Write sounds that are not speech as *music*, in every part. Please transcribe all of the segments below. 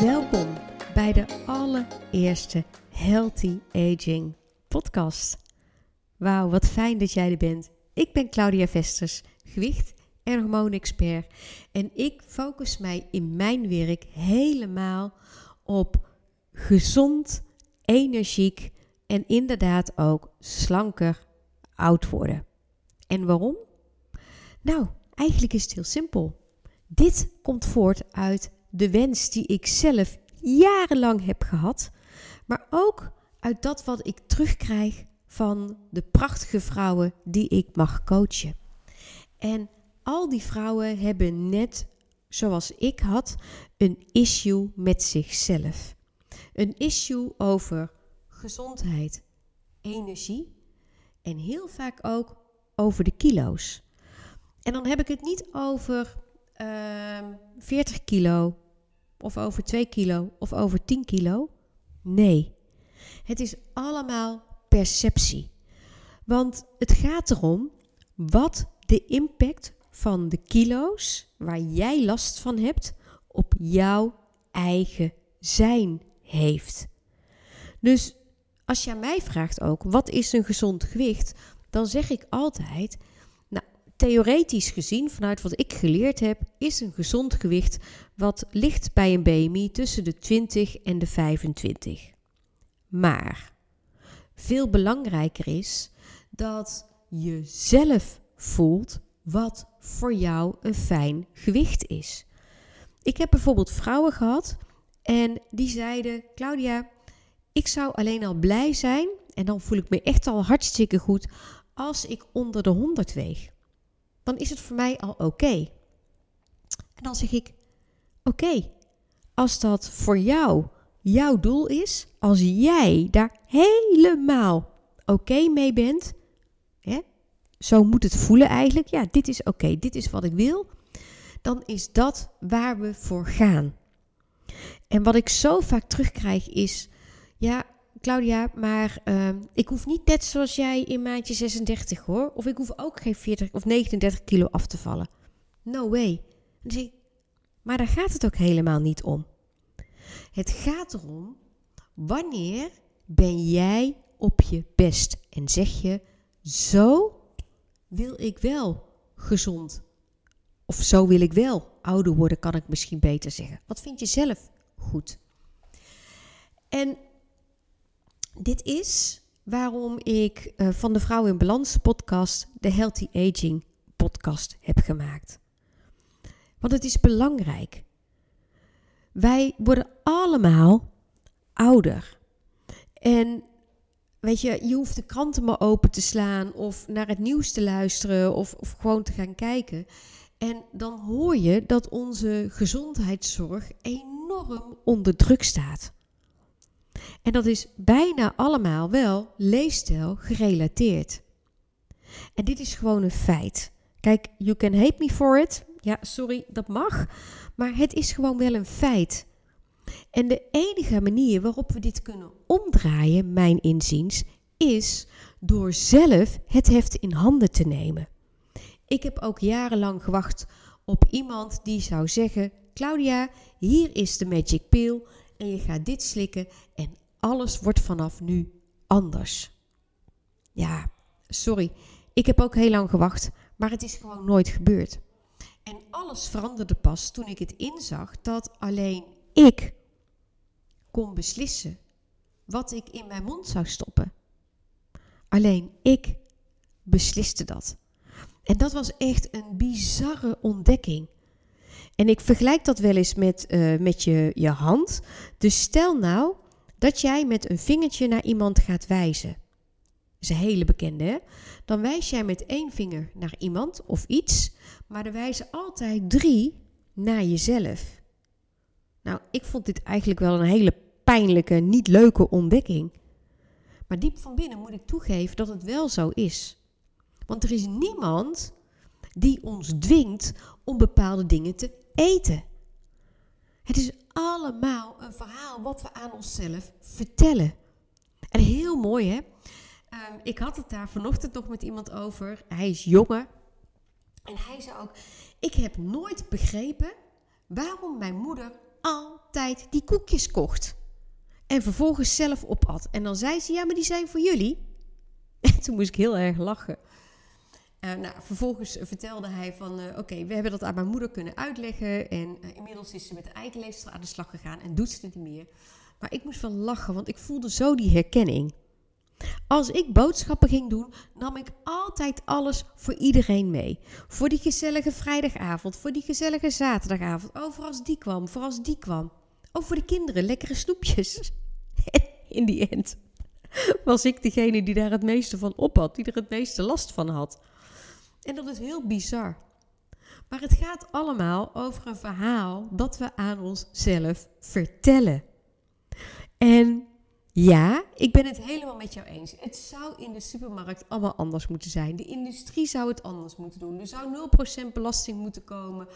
Welkom bij de allereerste Healthy Aging podcast. Wauw, wat fijn dat jij er bent. Ik ben Claudia Vesters, gewicht- en hormoonexpert. En ik focus mij in mijn werk helemaal op gezond, energiek en inderdaad ook slanker oud worden. En waarom? Nou, eigenlijk is het heel simpel. Dit komt voort uit de wens die ik zelf jarenlang heb gehad, maar ook uit dat wat ik terugkrijg van de prachtige vrouwen die ik mag coachen. En al die vrouwen hebben net zoals ik had een issue met zichzelf. Een issue over gezondheid, energie en heel vaak ook over de kilo's. En dan heb ik het niet over uh, ehm, 40 kilo, of over 2 kilo, of over 10 kilo. Nee, het is allemaal perceptie. Want het gaat erom wat de impact van de kilo's waar jij last van hebt op jouw eigen zijn heeft. Dus als je mij vraagt ook, wat is een gezond gewicht? Dan zeg ik altijd, theoretisch gezien, vanuit wat ik geleerd heb, is een gezond gewicht wat ligt bij een BMI tussen de 20 en de 25. Maar veel belangrijker is dat je zelf voelt wat voor jou een fijn gewicht is. Ik heb bijvoorbeeld vrouwen gehad en die zeiden: Claudia, ik zou alleen al blij zijn, en dan voel ik me echt al hartstikke goed, als ik onder de 100 weeg. Dan is het voor mij al oké. En dan zeg ik: Oké, als dat voor jou jouw doel is, als jij daar helemaal oké mee bent, hè, zo moet het voelen eigenlijk. Ja, dit is oké, dit is wat ik wil. Dan is dat waar we voor gaan. En wat ik zo vaak terugkrijg is, ja, Claudia, maar ehm, ik hoef niet net zoals jij in maandje 36 hoor. Of ik hoef ook geen 40 of 39 kilo af te vallen. No way. Zeg ik, maar daar gaat het ook helemaal niet om. Het gaat erom, wanneer ben jij op je best? En zeg je, zo wil ik wel gezond. Of zo wil ik wel ouder worden, kan ik misschien beter zeggen. Wat vind je zelf goed? En dit is waarom ik uh, van de Vrouw in Balans podcast de Healthy Aging podcast heb gemaakt. Want het is belangrijk. Wij worden allemaal ouder. En weet je, je hoeft de kranten maar open te slaan of naar het nieuws te luisteren of, of gewoon te gaan kijken. En dan hoor je dat onze gezondheidszorg enorm onder druk staat. En dat is bijna allemaal wel leefstijl gerelateerd. En dit is gewoon een feit. Kijk, you can hate me for it. Ja, sorry, dat mag. Maar het is gewoon wel een feit. En de enige manier waarop we dit kunnen omdraaien, mijn inziens, is door zelf het heft in handen te nemen. Ik heb ook jarenlang gewacht op iemand die zou zeggen: Claudia, hier is de magic pill en je gaat dit slikken en alles wordt vanaf nu anders. Ja, sorry, ik heb ook heel lang gewacht, maar het is gewoon nooit gebeurd. En alles veranderde pas toen ik het inzag dat alleen ik kon beslissen wat ik in mijn mond zou stoppen. Alleen ik besliste dat. En dat was echt een bizarre ontdekking. En ik vergelijk dat wel eens met, uh, met je, je hand. Dus stel nou dat jij met een vingertje naar iemand gaat wijzen. Dat is een hele bekende, hè? Dan wijs jij met één vinger naar iemand of iets, maar er wijzen altijd drie naar jezelf. Nou, ik vond dit eigenlijk wel een hele pijnlijke, niet leuke ontdekking. Maar diep van binnen moet ik toegeven dat het wel zo is. Want er is niemand die ons dwingt om bepaalde dingen te eten. Het is allemaal een verhaal wat we aan onszelf vertellen. En heel mooi hè. Ehm, ik had het daar vanochtend nog met iemand over. Hij is jonger. En hij zei ook: Ik heb nooit begrepen waarom mijn moeder al altijd die koekjes kocht. En vervolgens zelf opat. En dan zei ze, ja, maar die zijn voor jullie. *laughs* En toen moest ik heel erg lachen. Uh, nou, vervolgens vertelde hij van, uh, oké, we hebben dat aan mijn moeder kunnen uitleggen. En uh, inmiddels is ze met de eikenleefster aan de slag gegaan en doet ze het niet meer. Maar ik moest wel lachen, want ik voelde zo die herkenning. Als ik boodschappen ging doen, nam ik altijd alles voor iedereen mee. Voor die gezellige vrijdagavond, voor die gezellige zaterdagavond. Oh, voor als die kwam, voor als die kwam. Oh, voor de kinderen, lekkere snoepjes. *laughs* In die end was ik degene die daar het meeste van op had, die er het meeste last van had. En dat is heel bizar. Maar het gaat allemaal over een verhaal dat we aan onszelf vertellen. En ja, ik ben het helemaal met jou eens. Het zou in de supermarkt allemaal anders moeten zijn. De industrie zou het anders moeten doen. Er zou 0% belasting moeten komen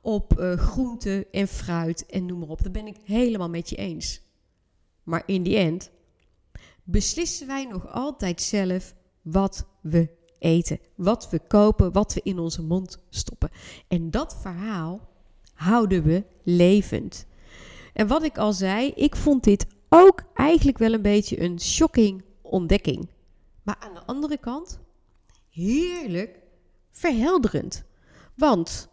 op uh, groente en fruit en noem maar op. Dat ben ik helemaal met je eens. Maar in die end beslissen wij nog altijd zelf wat we eten, wat we kopen, wat we in onze mond stoppen. En dat verhaal houden we levend. En wat ik al zei, ik vond dit ook eigenlijk wel een beetje een shocking ontdekking. Maar aan de andere kant, heerlijk verhelderend. Want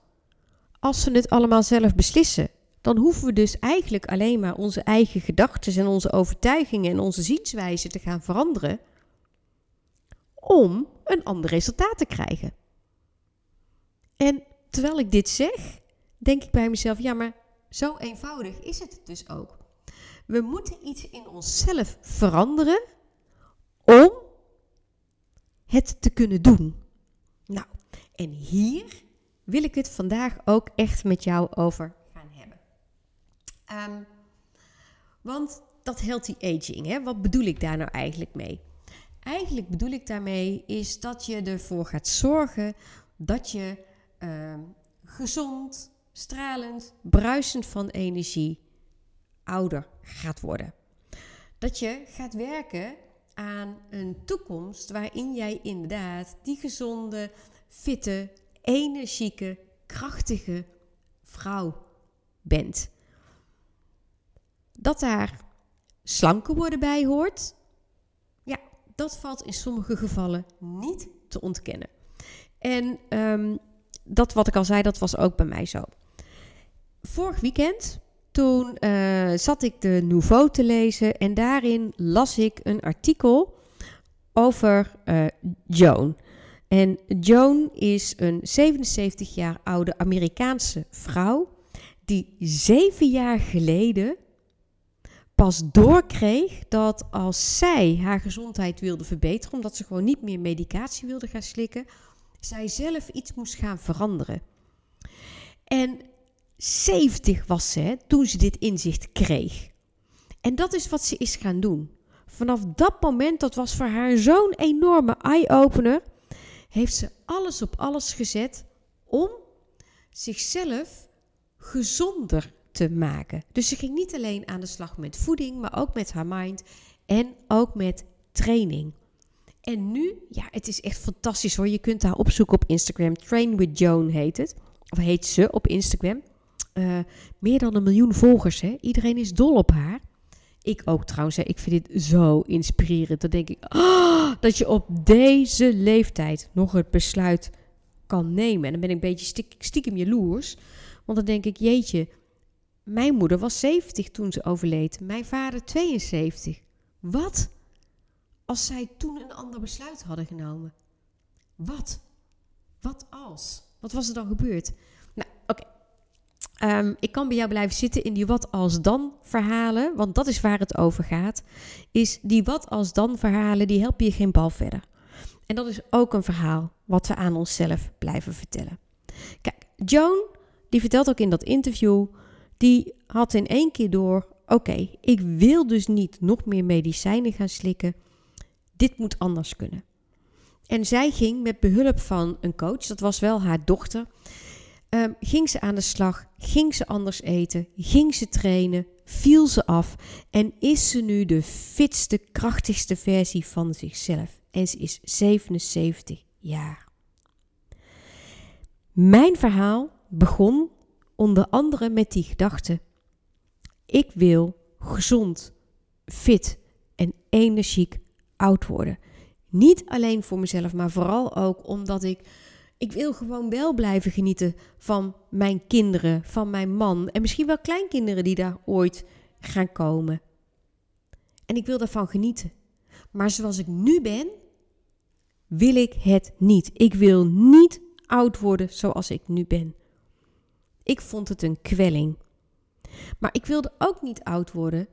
als we het allemaal zelf beslissen, dan hoeven we dus eigenlijk alleen maar onze eigen gedachten en onze overtuigingen en onze zienswijze te gaan veranderen om een ander resultaat te krijgen. En terwijl ik dit zeg, denk ik bij mezelf: ja, maar zo eenvoudig is het dus ook. We moeten iets in onszelf veranderen om het te kunnen doen. Nou, en hier wil ik het vandaag ook echt met jou over gaan hebben. Um, want dat healthy aging, hè, wat bedoel ik daar nou eigenlijk mee? Eigenlijk bedoel ik daarmee is dat je ervoor gaat zorgen dat je uh, gezond, stralend, bruisend van energie ouder gaat worden. Dat je gaat werken aan een toekomst waarin jij inderdaad die gezonde, fitte, energieke, krachtige vrouw bent. Dat daar slanker worden bij hoort, dat valt in sommige gevallen niet te ontkennen. En um, dat wat ik al zei, dat was ook bij mij zo. Vorig weekend, toen uh, zat ik de Nouveau te lezen en daarin las ik een artikel over uh, Joan. En Joan is een 77 jaar oude Amerikaanse vrouw die zeven jaar geleden pas doorkreeg dat als zij haar gezondheid wilde verbeteren, omdat ze gewoon niet meer medicatie wilde gaan slikken, zij zelf iets moest gaan veranderen. En 70 was ze toen ze dit inzicht kreeg. En dat is wat ze is gaan doen. Vanaf dat moment, dat was voor haar zo'n enorme eye-opener, heeft ze alles op alles gezet om zichzelf gezonder te maken. Dus ze ging niet alleen aan de slag met voeding, maar ook met haar mind en ook met training. En nu, ja, het is echt fantastisch hoor. Je kunt haar opzoeken op Instagram. Train with Joan heet het. Of heet ze op Instagram. Uh, meer dan een miljoen volgers, hè. Iedereen is dol op haar. Ik ook trouwens. Hè. Ik vind dit zo inspirerend. Dan denk ik oh, dat je op deze leeftijd nog het besluit kan nemen. En dan ben ik een beetje stiekem jaloers. Want dan denk ik, jeetje, mijn moeder was 70 toen ze overleed. Mijn vader 72. Wat? Als zij toen een ander besluit hadden genomen. Wat? Wat als? Wat was er dan gebeurd? Nou, oké. Ehm, ik kan bij jou blijven zitten in die wat als dan verhalen, want dat is waar het over gaat. Is die wat als dan verhalen, die helpen je geen bal verder. En dat is ook een verhaal wat we aan onszelf blijven vertellen. Kijk, Joan, die vertelt ook in dat interview, die had in één keer door: oké, ik wil dus niet nog meer medicijnen gaan slikken. Dit moet anders kunnen. En zij ging met behulp van een coach, dat was wel haar dochter, um, ging ze aan de slag, ging ze anders eten, ging ze trainen, viel ze af en is ze nu de fitste, krachtigste versie van zichzelf. En ze is 77 jaar. Mijn verhaal begon onder andere met die gedachte: Ik wil gezond, fit en energiek oud worden. Niet alleen voor mezelf, maar vooral ook omdat ik. Ik wil gewoon wel blijven genieten van mijn kinderen, van mijn man en misschien wel kleinkinderen die daar ooit gaan komen. En ik wil daarvan genieten. Maar zoals ik nu ben, wil ik het niet. Ik wil niet oud worden zoals ik nu ben. Ik vond het een kwelling. Maar ik wilde ook niet oud worden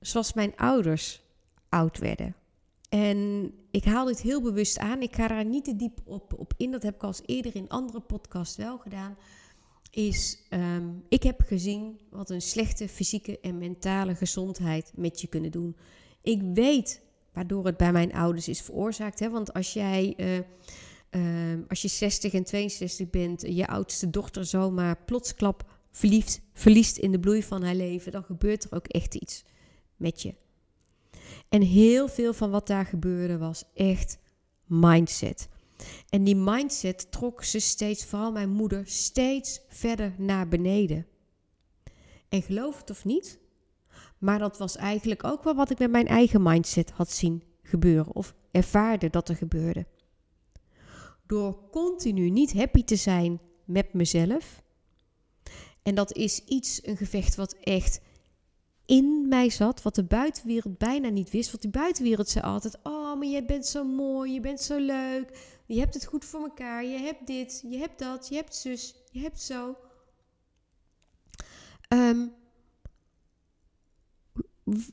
zoals mijn ouders oud werden. En ik haal dit heel bewust aan. Ik ga daar niet te diep op, op in. Dat heb ik al eerder in andere podcasts wel gedaan. Is, um, ik heb gezien wat een slechte fysieke en mentale gezondheid met je kunnen doen. Ik weet waardoor het bij mijn ouders is veroorzaakt. Hè? Want als jij, uh, uh, als je 60 en 62 bent, je oudste dochter zomaar plotsklap verliefd, verliest in de bloei van haar leven, dan gebeurt er ook echt iets met je. En heel veel van wat daar gebeurde was echt mindset. En die mindset trok ze steeds, vooral mijn moeder, steeds verder naar beneden. En geloof het of niet, maar dat was eigenlijk ook wel wat ik met mijn eigen mindset had zien gebeuren of ervaarde dat er gebeurde. Door continu niet happy te zijn met mezelf. En dat is iets, een gevecht wat echt in mij zat, wat de buitenwereld bijna niet wist. Want die buitenwereld zei altijd: Oh, maar je bent zo mooi, je bent zo leuk, je hebt het goed voor elkaar, je hebt dit, je hebt dat, je hebt zus, je hebt zo. Um,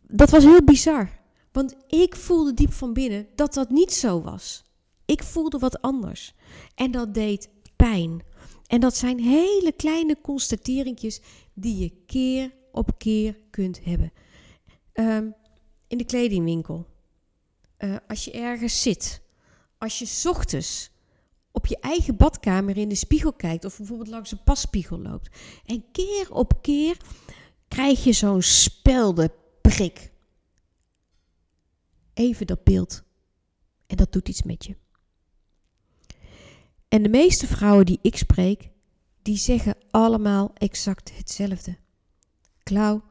dat was heel bizar. Want ik voelde diep van binnen dat dat niet zo was. Ik voelde wat anders. En dat deed pijn. En dat zijn hele kleine constateringjes die je keer op keer kunt hebben. Um, in de kledingwinkel. Uh, als je ergens zit. Als je ochtends op je eigen badkamer in de spiegel kijkt. Of bijvoorbeeld langs een passpiegel loopt. En keer op keer krijg je zo'n spelde prik. Even dat beeld. En dat doet iets met je. En de meeste vrouwen die ik spreek, die zeggen allemaal exact hetzelfde. Klauw,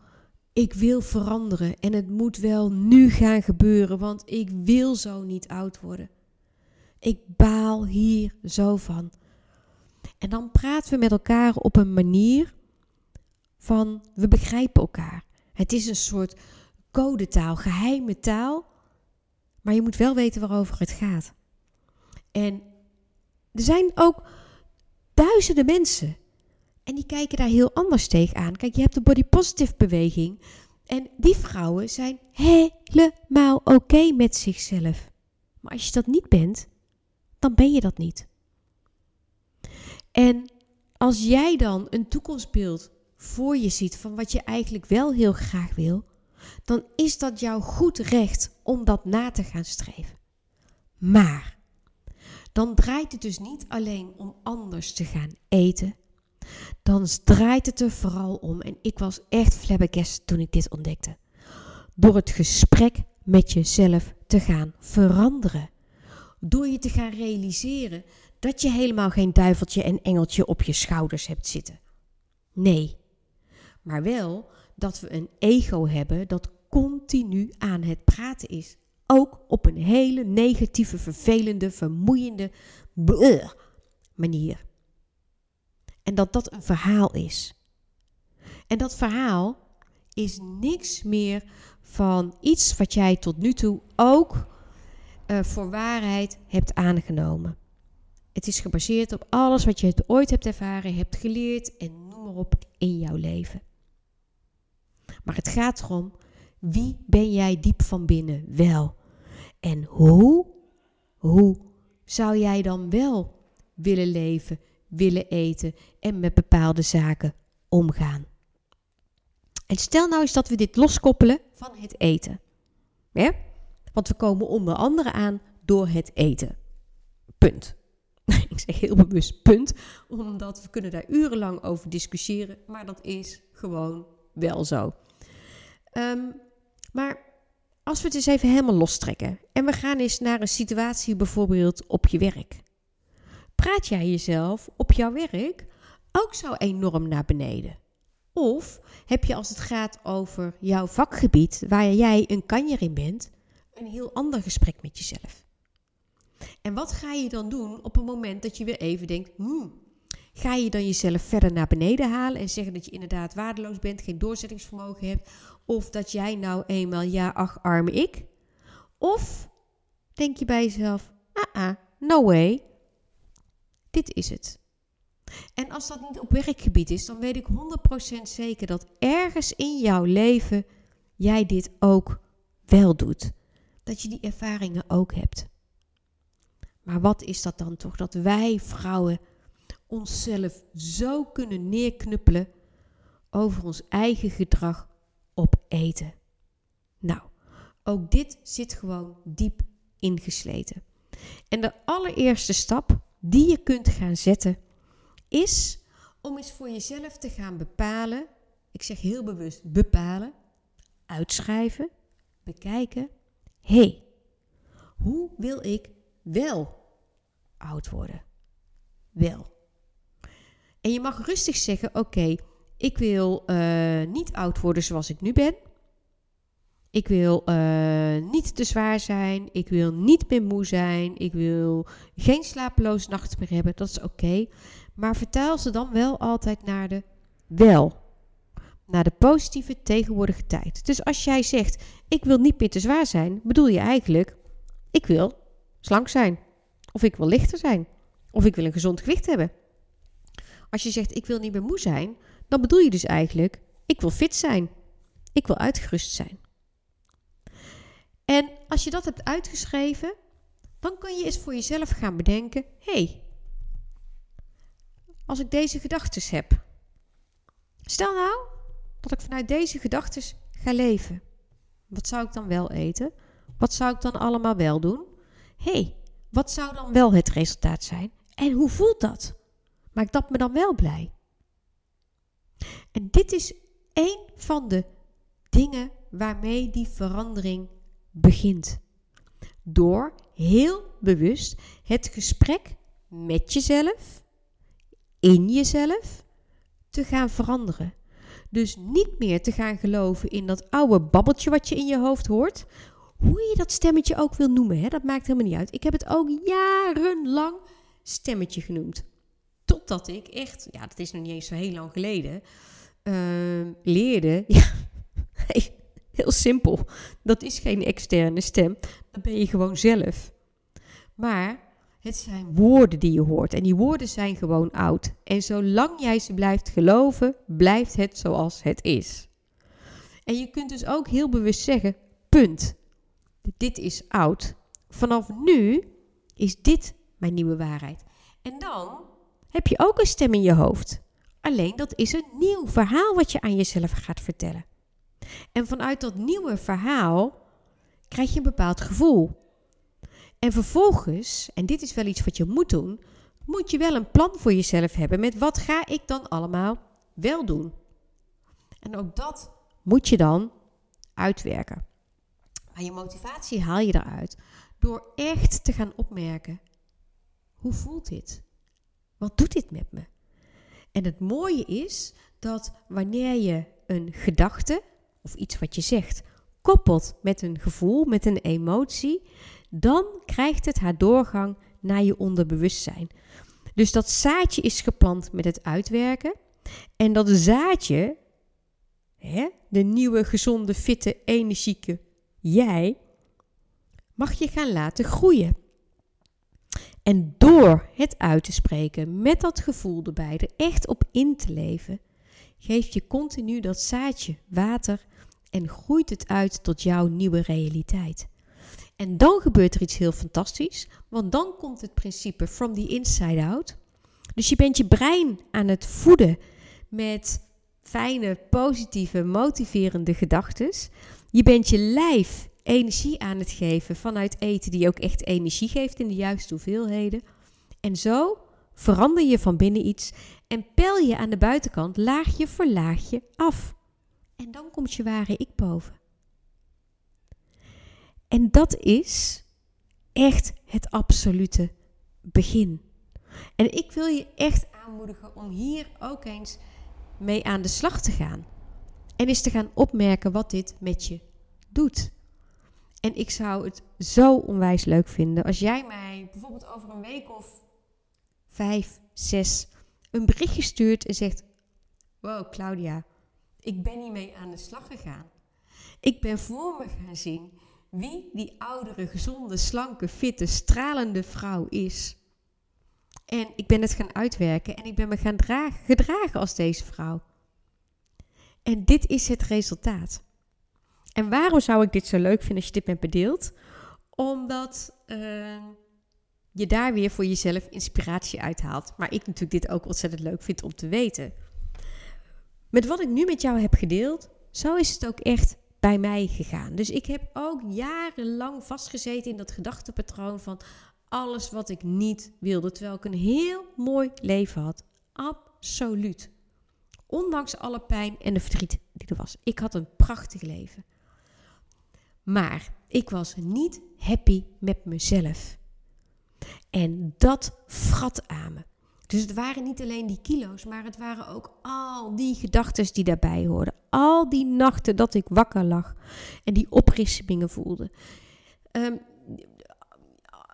ik wil veranderen en het moet wel nu gaan gebeuren, want ik wil zo niet oud worden. Ik baal hier zo van. En dan praten we met elkaar op een manier van we begrijpen elkaar. Het is een soort codetaal, geheime taal, maar je moet wel weten waarover het gaat. En er zijn ook duizenden mensen en die kijken daar heel anders tegenaan. Kijk, je hebt de body positive beweging en die vrouwen zijn helemaal oké met zichzelf. Maar als je dat niet bent, dan ben je dat niet. En als jij dan een toekomstbeeld voor je ziet van wat je eigenlijk wel heel graag wil, dan is dat jouw goed recht om dat na te gaan streven. Maar dan draait het dus niet alleen om anders te gaan eten. Dan draait het er vooral om, en ik was echt flabbergast toen ik dit ontdekte, door het gesprek met jezelf te gaan veranderen. Door je te gaan realiseren dat je helemaal geen duiveltje en engeltje op je schouders hebt zitten. Nee, maar wel dat we een ego hebben dat continu aan het praten is. Ook op een hele negatieve, vervelende, vermoeiende manier. En dat dat een verhaal is. En dat verhaal is niks meer van iets wat jij tot nu toe ook uh, voor waarheid hebt aangenomen. Het is gebaseerd op alles wat je ooit hebt ervaren, hebt geleerd en noem maar op in jouw leven. Maar het gaat erom, wie ben jij diep van binnen wel? En hoe, hoe zou jij dan wel willen leven, willen eten en met bepaalde zaken omgaan? En stel nou eens dat we dit loskoppelen van het eten. Ja? Want we komen onder andere aan door het eten. Punt. *laughs* Ik zeg heel bewust punt, omdat we kunnen daar urenlang over discussiëren, maar dat is gewoon wel zo. Um, maar als we het eens even helemaal lostrekken en we gaan eens naar een situatie bijvoorbeeld op je werk. Praat jij jezelf op jouw werk ook zo enorm naar beneden? Of heb je als het gaat over jouw vakgebied, waar jij een kanjer in bent, een heel ander gesprek met jezelf? En wat ga je dan doen op het moment dat je weer even denkt, hmm, ga je dan jezelf verder naar beneden halen en zeggen dat je inderdaad waardeloos bent, geen doorzettingsvermogen hebt, of dat jij nou eenmaal ja, ach, arme ik? Of denk je bij jezelf, ah, ah, no way, dit is het. En als dat niet op werkgebied is, dan weet ik 100% zeker dat ergens in jouw leven jij dit ook wel doet. Dat je die ervaringen ook hebt. Maar wat is dat dan toch? Dat wij vrouwen onszelf zo kunnen neerknuppelen over ons eigen gedrag op eten. Nou, ook dit zit gewoon diep ingesleten. En de allereerste stap die je kunt gaan zetten is om eens voor jezelf te gaan bepalen. Ik zeg heel bewust bepalen, uitschrijven, bekijken. Hé, hey, hoe wil ik wel oud worden? Wel. En je mag rustig zeggen: Oké, ik wil uh, niet oud worden zoals ik nu ben. Ik wil uh, niet te zwaar zijn. Ik wil niet meer moe zijn. Ik wil geen slapeloze nachten meer hebben. Dat is oké. Maar vertaal ze dan wel altijd naar de wel. Naar de positieve tegenwoordige tijd. Dus als jij zegt: Ik wil niet meer te zwaar zijn, bedoel je eigenlijk: Ik wil slank zijn. Of ik wil lichter zijn. Of ik wil een gezond gewicht hebben. Als je zegt: Ik wil niet meer moe zijn, dan bedoel je dus eigenlijk: Ik wil fit zijn. Ik wil uitgerust zijn. En als je dat hebt uitgeschreven, dan kun je eens voor jezelf gaan bedenken: hé, hey, als ik deze gedachten heb. Stel nou dat ik vanuit deze gedachten ga leven. Wat zou ik dan wel eten? Wat zou ik dan allemaal wel doen? Hé, hey, wat zou dan wel het resultaat zijn? En hoe voelt dat? Maakt dat me dan wel blij? En dit is één van de dingen waarmee die verandering begint. Door heel bewust het gesprek met jezelf, in jezelf, te gaan veranderen. Dus niet meer te gaan geloven in dat oude babbeltje wat je in je hoofd hoort. Hoe je dat stemmetje ook wil noemen, hè, dat maakt helemaal niet uit. Ik heb het ook jarenlang stemmetje genoemd. Totdat ik echt, ja, dat is nog niet eens zo heel lang geleden, uh, leerde. *laughs* Ja, Heel simpel. Dat is geen externe stem. Dat ben je gewoon zelf. Maar het zijn woorden die je hoort. En die woorden zijn gewoon oud. En zolang jij ze blijft geloven, blijft het zoals het is. En je kunt dus ook heel bewust zeggen: punt. Dit is oud. Vanaf nu is dit mijn nieuwe waarheid. En dan heb je ook een stem in je hoofd. Alleen dat is een nieuw verhaal wat je aan jezelf gaat vertellen. En vanuit dat nieuwe verhaal krijg je een bepaald gevoel. En vervolgens, en dit is wel iets wat je moet doen, moet je wel een plan voor jezelf hebben met wat ga ik dan allemaal wel doen. En ook dat moet je dan uitwerken. Maar je motivatie haal je eruit door echt te gaan opmerken: hoe voelt dit? Wat doet dit met me? En het mooie is dat wanneer je een gedachte, of iets wat je zegt koppelt met een gevoel, met een emotie, dan krijgt het haar doorgang naar je onderbewustzijn. Dus dat zaadje is geplant met het uitwerken. En dat zaadje, hè, de nieuwe, gezonde, fitte, energieke jij, mag je gaan laten groeien. En door het uit te spreken, met dat gevoel erbij, er echt op in te leven, geef je continu dat zaadje water en groeit het uit tot jouw nieuwe realiteit. En dan gebeurt er iets heel fantastisch, want dan komt het principe from the inside out. Dus je bent je brein aan het voeden met fijne, positieve, motiverende gedachten. Je bent je lijf energie aan het geven vanuit eten die ook echt energie geeft in de juiste hoeveelheden. En zo verander je van binnen iets en pel je aan de buitenkant laagje voor laagje af. En dan komt je ware ik boven. En dat is echt het absolute begin. En ik wil je echt aanmoedigen om hier ook eens mee aan de slag te gaan. En eens te gaan opmerken wat dit met je doet. En ik zou het zo onwijs leuk vinden als jij mij bijvoorbeeld over een week of vijf, zes een berichtje stuurt en zegt: Wow, Claudia, ik ben hiermee aan de slag gegaan. Ik ben voor me gaan zien wie die oudere, gezonde, slanke, fitte, stralende vrouw is. En ik ben het gaan uitwerken en ik ben me gaan dragen, gedragen als deze vrouw. En dit is het resultaat. En waarom zou ik dit zo leuk vinden als je dit met bedeelt? Omdat uh, je daar weer voor jezelf inspiratie uithaalt. Maar ik natuurlijk dit ook ontzettend leuk vind om te weten. Met wat ik nu met jou heb gedeeld, zo is het ook echt bij mij gegaan. Dus ik heb ook jarenlang vastgezeten in dat gedachtepatroon van alles wat ik niet wilde, terwijl ik een heel mooi leven had. Absoluut. Ondanks alle pijn en de verdriet die er was. Ik had een prachtig leven. Maar ik was niet happy met mezelf. En dat vrat aan me. Dus het waren niet alleen die kilo's, maar het waren ook al die gedachten die daarbij hoorden. Al die nachten dat ik wakker lag en die oprispingen voelde. Um,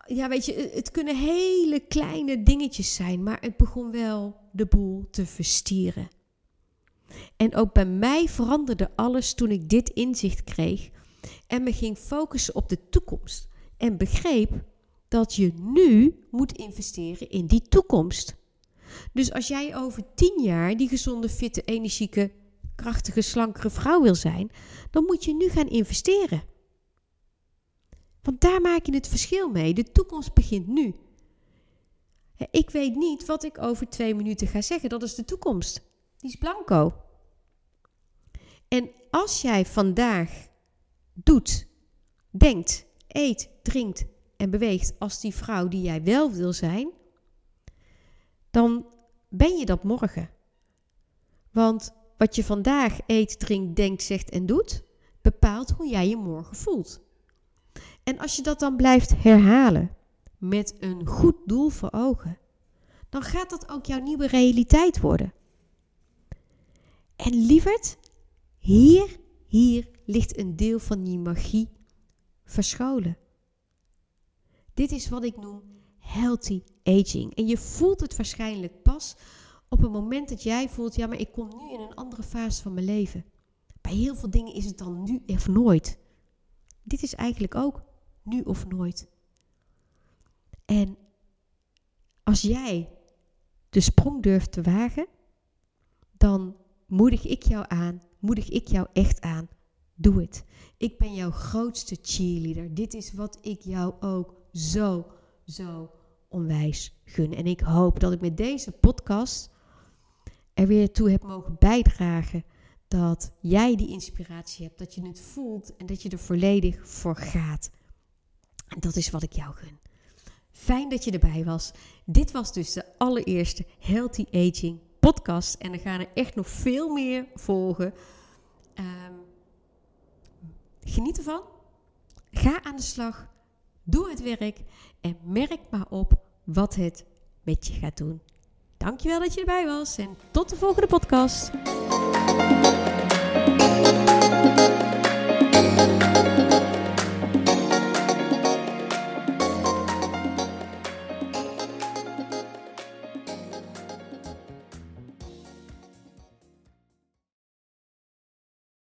ja, weet je, het kunnen hele kleine dingetjes zijn, maar het begon wel de boel te verstieren. En ook bij mij veranderde alles toen ik dit inzicht kreeg en me ging focussen op de toekomst. En begreep dat je nu moet investeren in die toekomst. Dus als jij over tien jaar die gezonde, fitte, energieke, krachtige, slankere vrouw wil zijn, dan moet je nu gaan investeren. Want daar maak je het verschil mee. De toekomst begint nu. Ik weet niet wat ik over twee minuten ga zeggen. Dat is de toekomst. Die is blanco. En als jij vandaag doet, denkt, eet, drinkt en beweegt als die vrouw die jij wel wil zijn, dan ben je dat morgen. Want wat je vandaag eet, drinkt, denkt, zegt en doet, bepaalt hoe jij je morgen voelt. En als je dat dan blijft herhalen met een goed doel voor ogen, dan gaat dat ook jouw nieuwe realiteit worden. En lieverd, hier, ligt een deel van die magie verscholen. Dit is wat ik noem healthy aging. En je voelt het waarschijnlijk pas op het moment dat jij voelt, ja, maar ik kom nu in een andere fase van mijn leven. Bij heel veel dingen is het dan nu of nooit. Dit is eigenlijk ook nu of nooit. En als jij de sprong durft te wagen, dan moedig ik jou aan, moedig ik jou echt aan. Doe het. Ik ben jouw grootste cheerleader. Dit is wat ik jou ook zo, zo onwijs gun. En ik hoop dat ik met deze podcast er weer toe heb mogen bijdragen dat jij die inspiratie hebt, dat je het voelt en dat je er volledig voor gaat. En dat is wat ik jou gun. Fijn dat je erbij was. Dit was dus de allereerste Healthy Aging podcast. En er gaan er echt nog veel meer volgen. Um, Geniet ervan. Ga aan de slag. Doe het werk. En merk maar op wat het met je gaat doen. Dankjewel dat je erbij was en tot de volgende podcast.